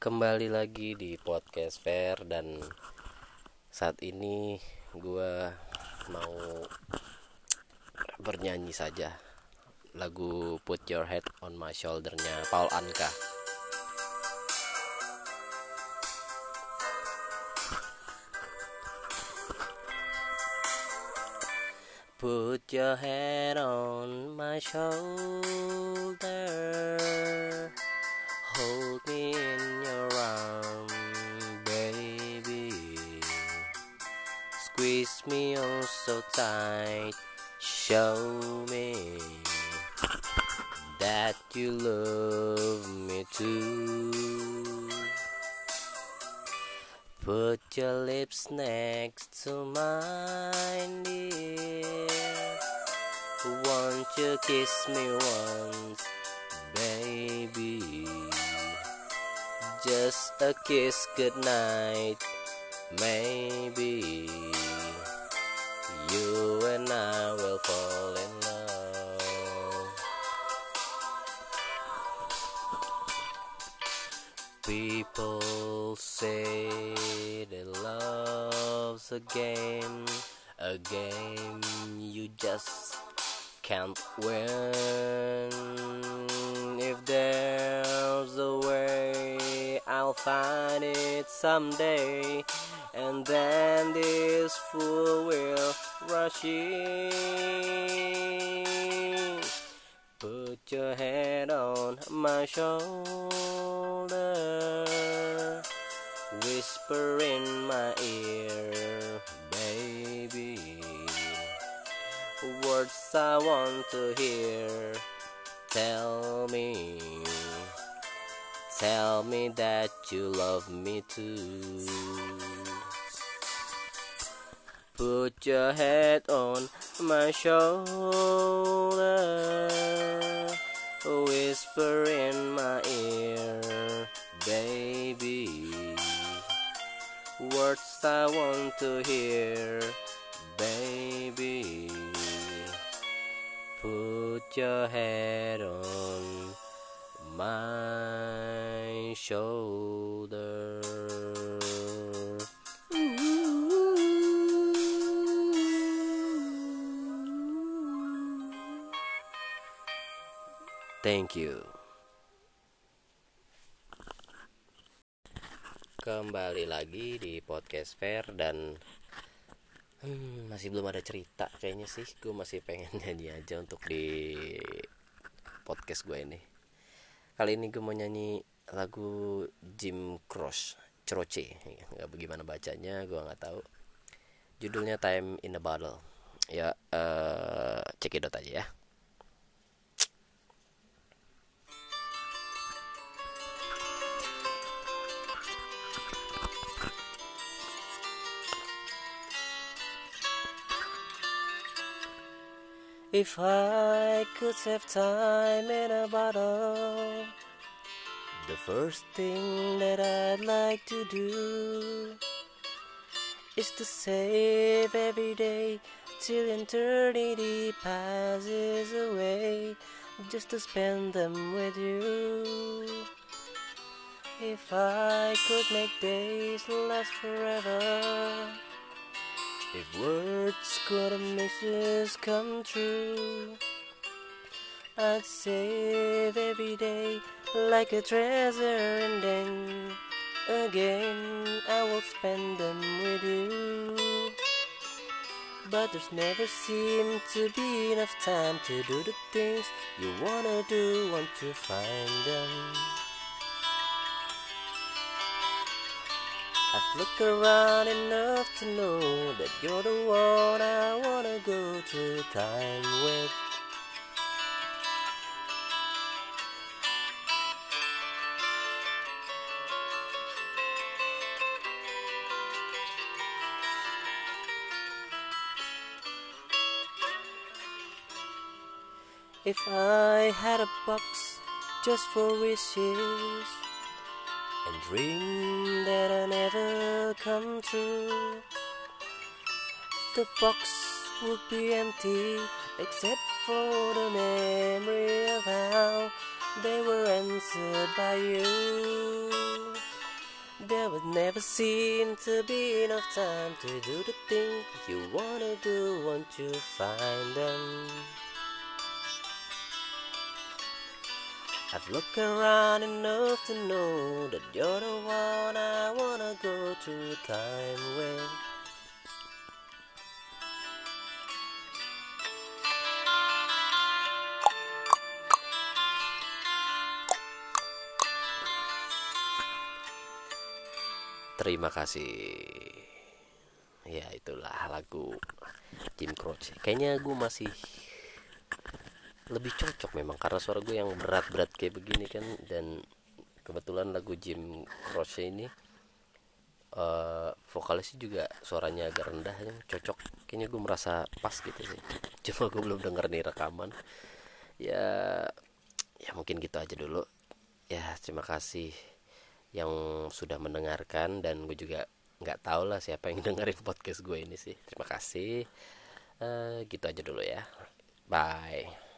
kembali lagi di podcast Fair dan saat ini gua mau bernyanyi saja lagu Put Your Head on My Shouldernya Paul Anka. Put your head on my shoulder. Hold me in your Squeeze me oh so tight. Show me that you love me too. Put your lips next to mine, dear. Won't you kiss me once, baby? Just a kiss goodnight, maybe. You and I will fall in love. People say that love's a game, a game you just can't win. If there's a way, I'll find it someday. And then this fool will rush in. Put your head on my shoulder. Whisper in my ear, baby. Words I want to hear. Tell me, tell me that you love me too. Put your head on my shoulder. Whisper in my ear, baby. Words I want to hear, baby. Put your head on my shoulder. Thank you. Kembali lagi di podcast Fair dan hmm, masih belum ada cerita kayaknya sih. Gue masih pengen nyanyi aja untuk di podcast gue ini. Kali ini gue mau nyanyi lagu Jim Croce, Croce, nggak bagaimana bacanya, gue nggak tahu. Judulnya Time in a Bottle. Ya, uh, cekidot aja ya. If I could save time in a bottle, the first thing that I'd like to do is to save every day till eternity passes away, just to spend them with you. If I could make days last forever. If words could make this come true, I'd save every day like a treasure, and then again I will spend them with you. But there's never seemed to be enough time to do the things you wanna do once you find them. I've looked around enough to know that you're the one I wanna go through time with. If I had a box just for wishes and dream that I never come true. The box would be empty except for the memory of how they were answered by you. There would never seem to be enough time to do the things you wanna do once you find them. I've looked around enough to know that you're the one I wanna go through time with. Terima kasih. Ya itulah lagu Jim Croce. Kayaknya gue masih lebih cocok memang karena suara gue yang berat-berat kayak begini kan. Dan kebetulan lagu Jim Croce ini uh, vokalisnya juga suaranya agak rendah ya cocok. Kayaknya gue merasa pas gitu sih. Cuma gue belum denger nih rekaman. Ya ya mungkin gitu aja dulu. Ya terima kasih yang sudah mendengarkan dan gue juga nggak tahu lah siapa yang dengerin podcast gue ini sih. Terima kasih. Uh, gitu aja dulu ya. Bye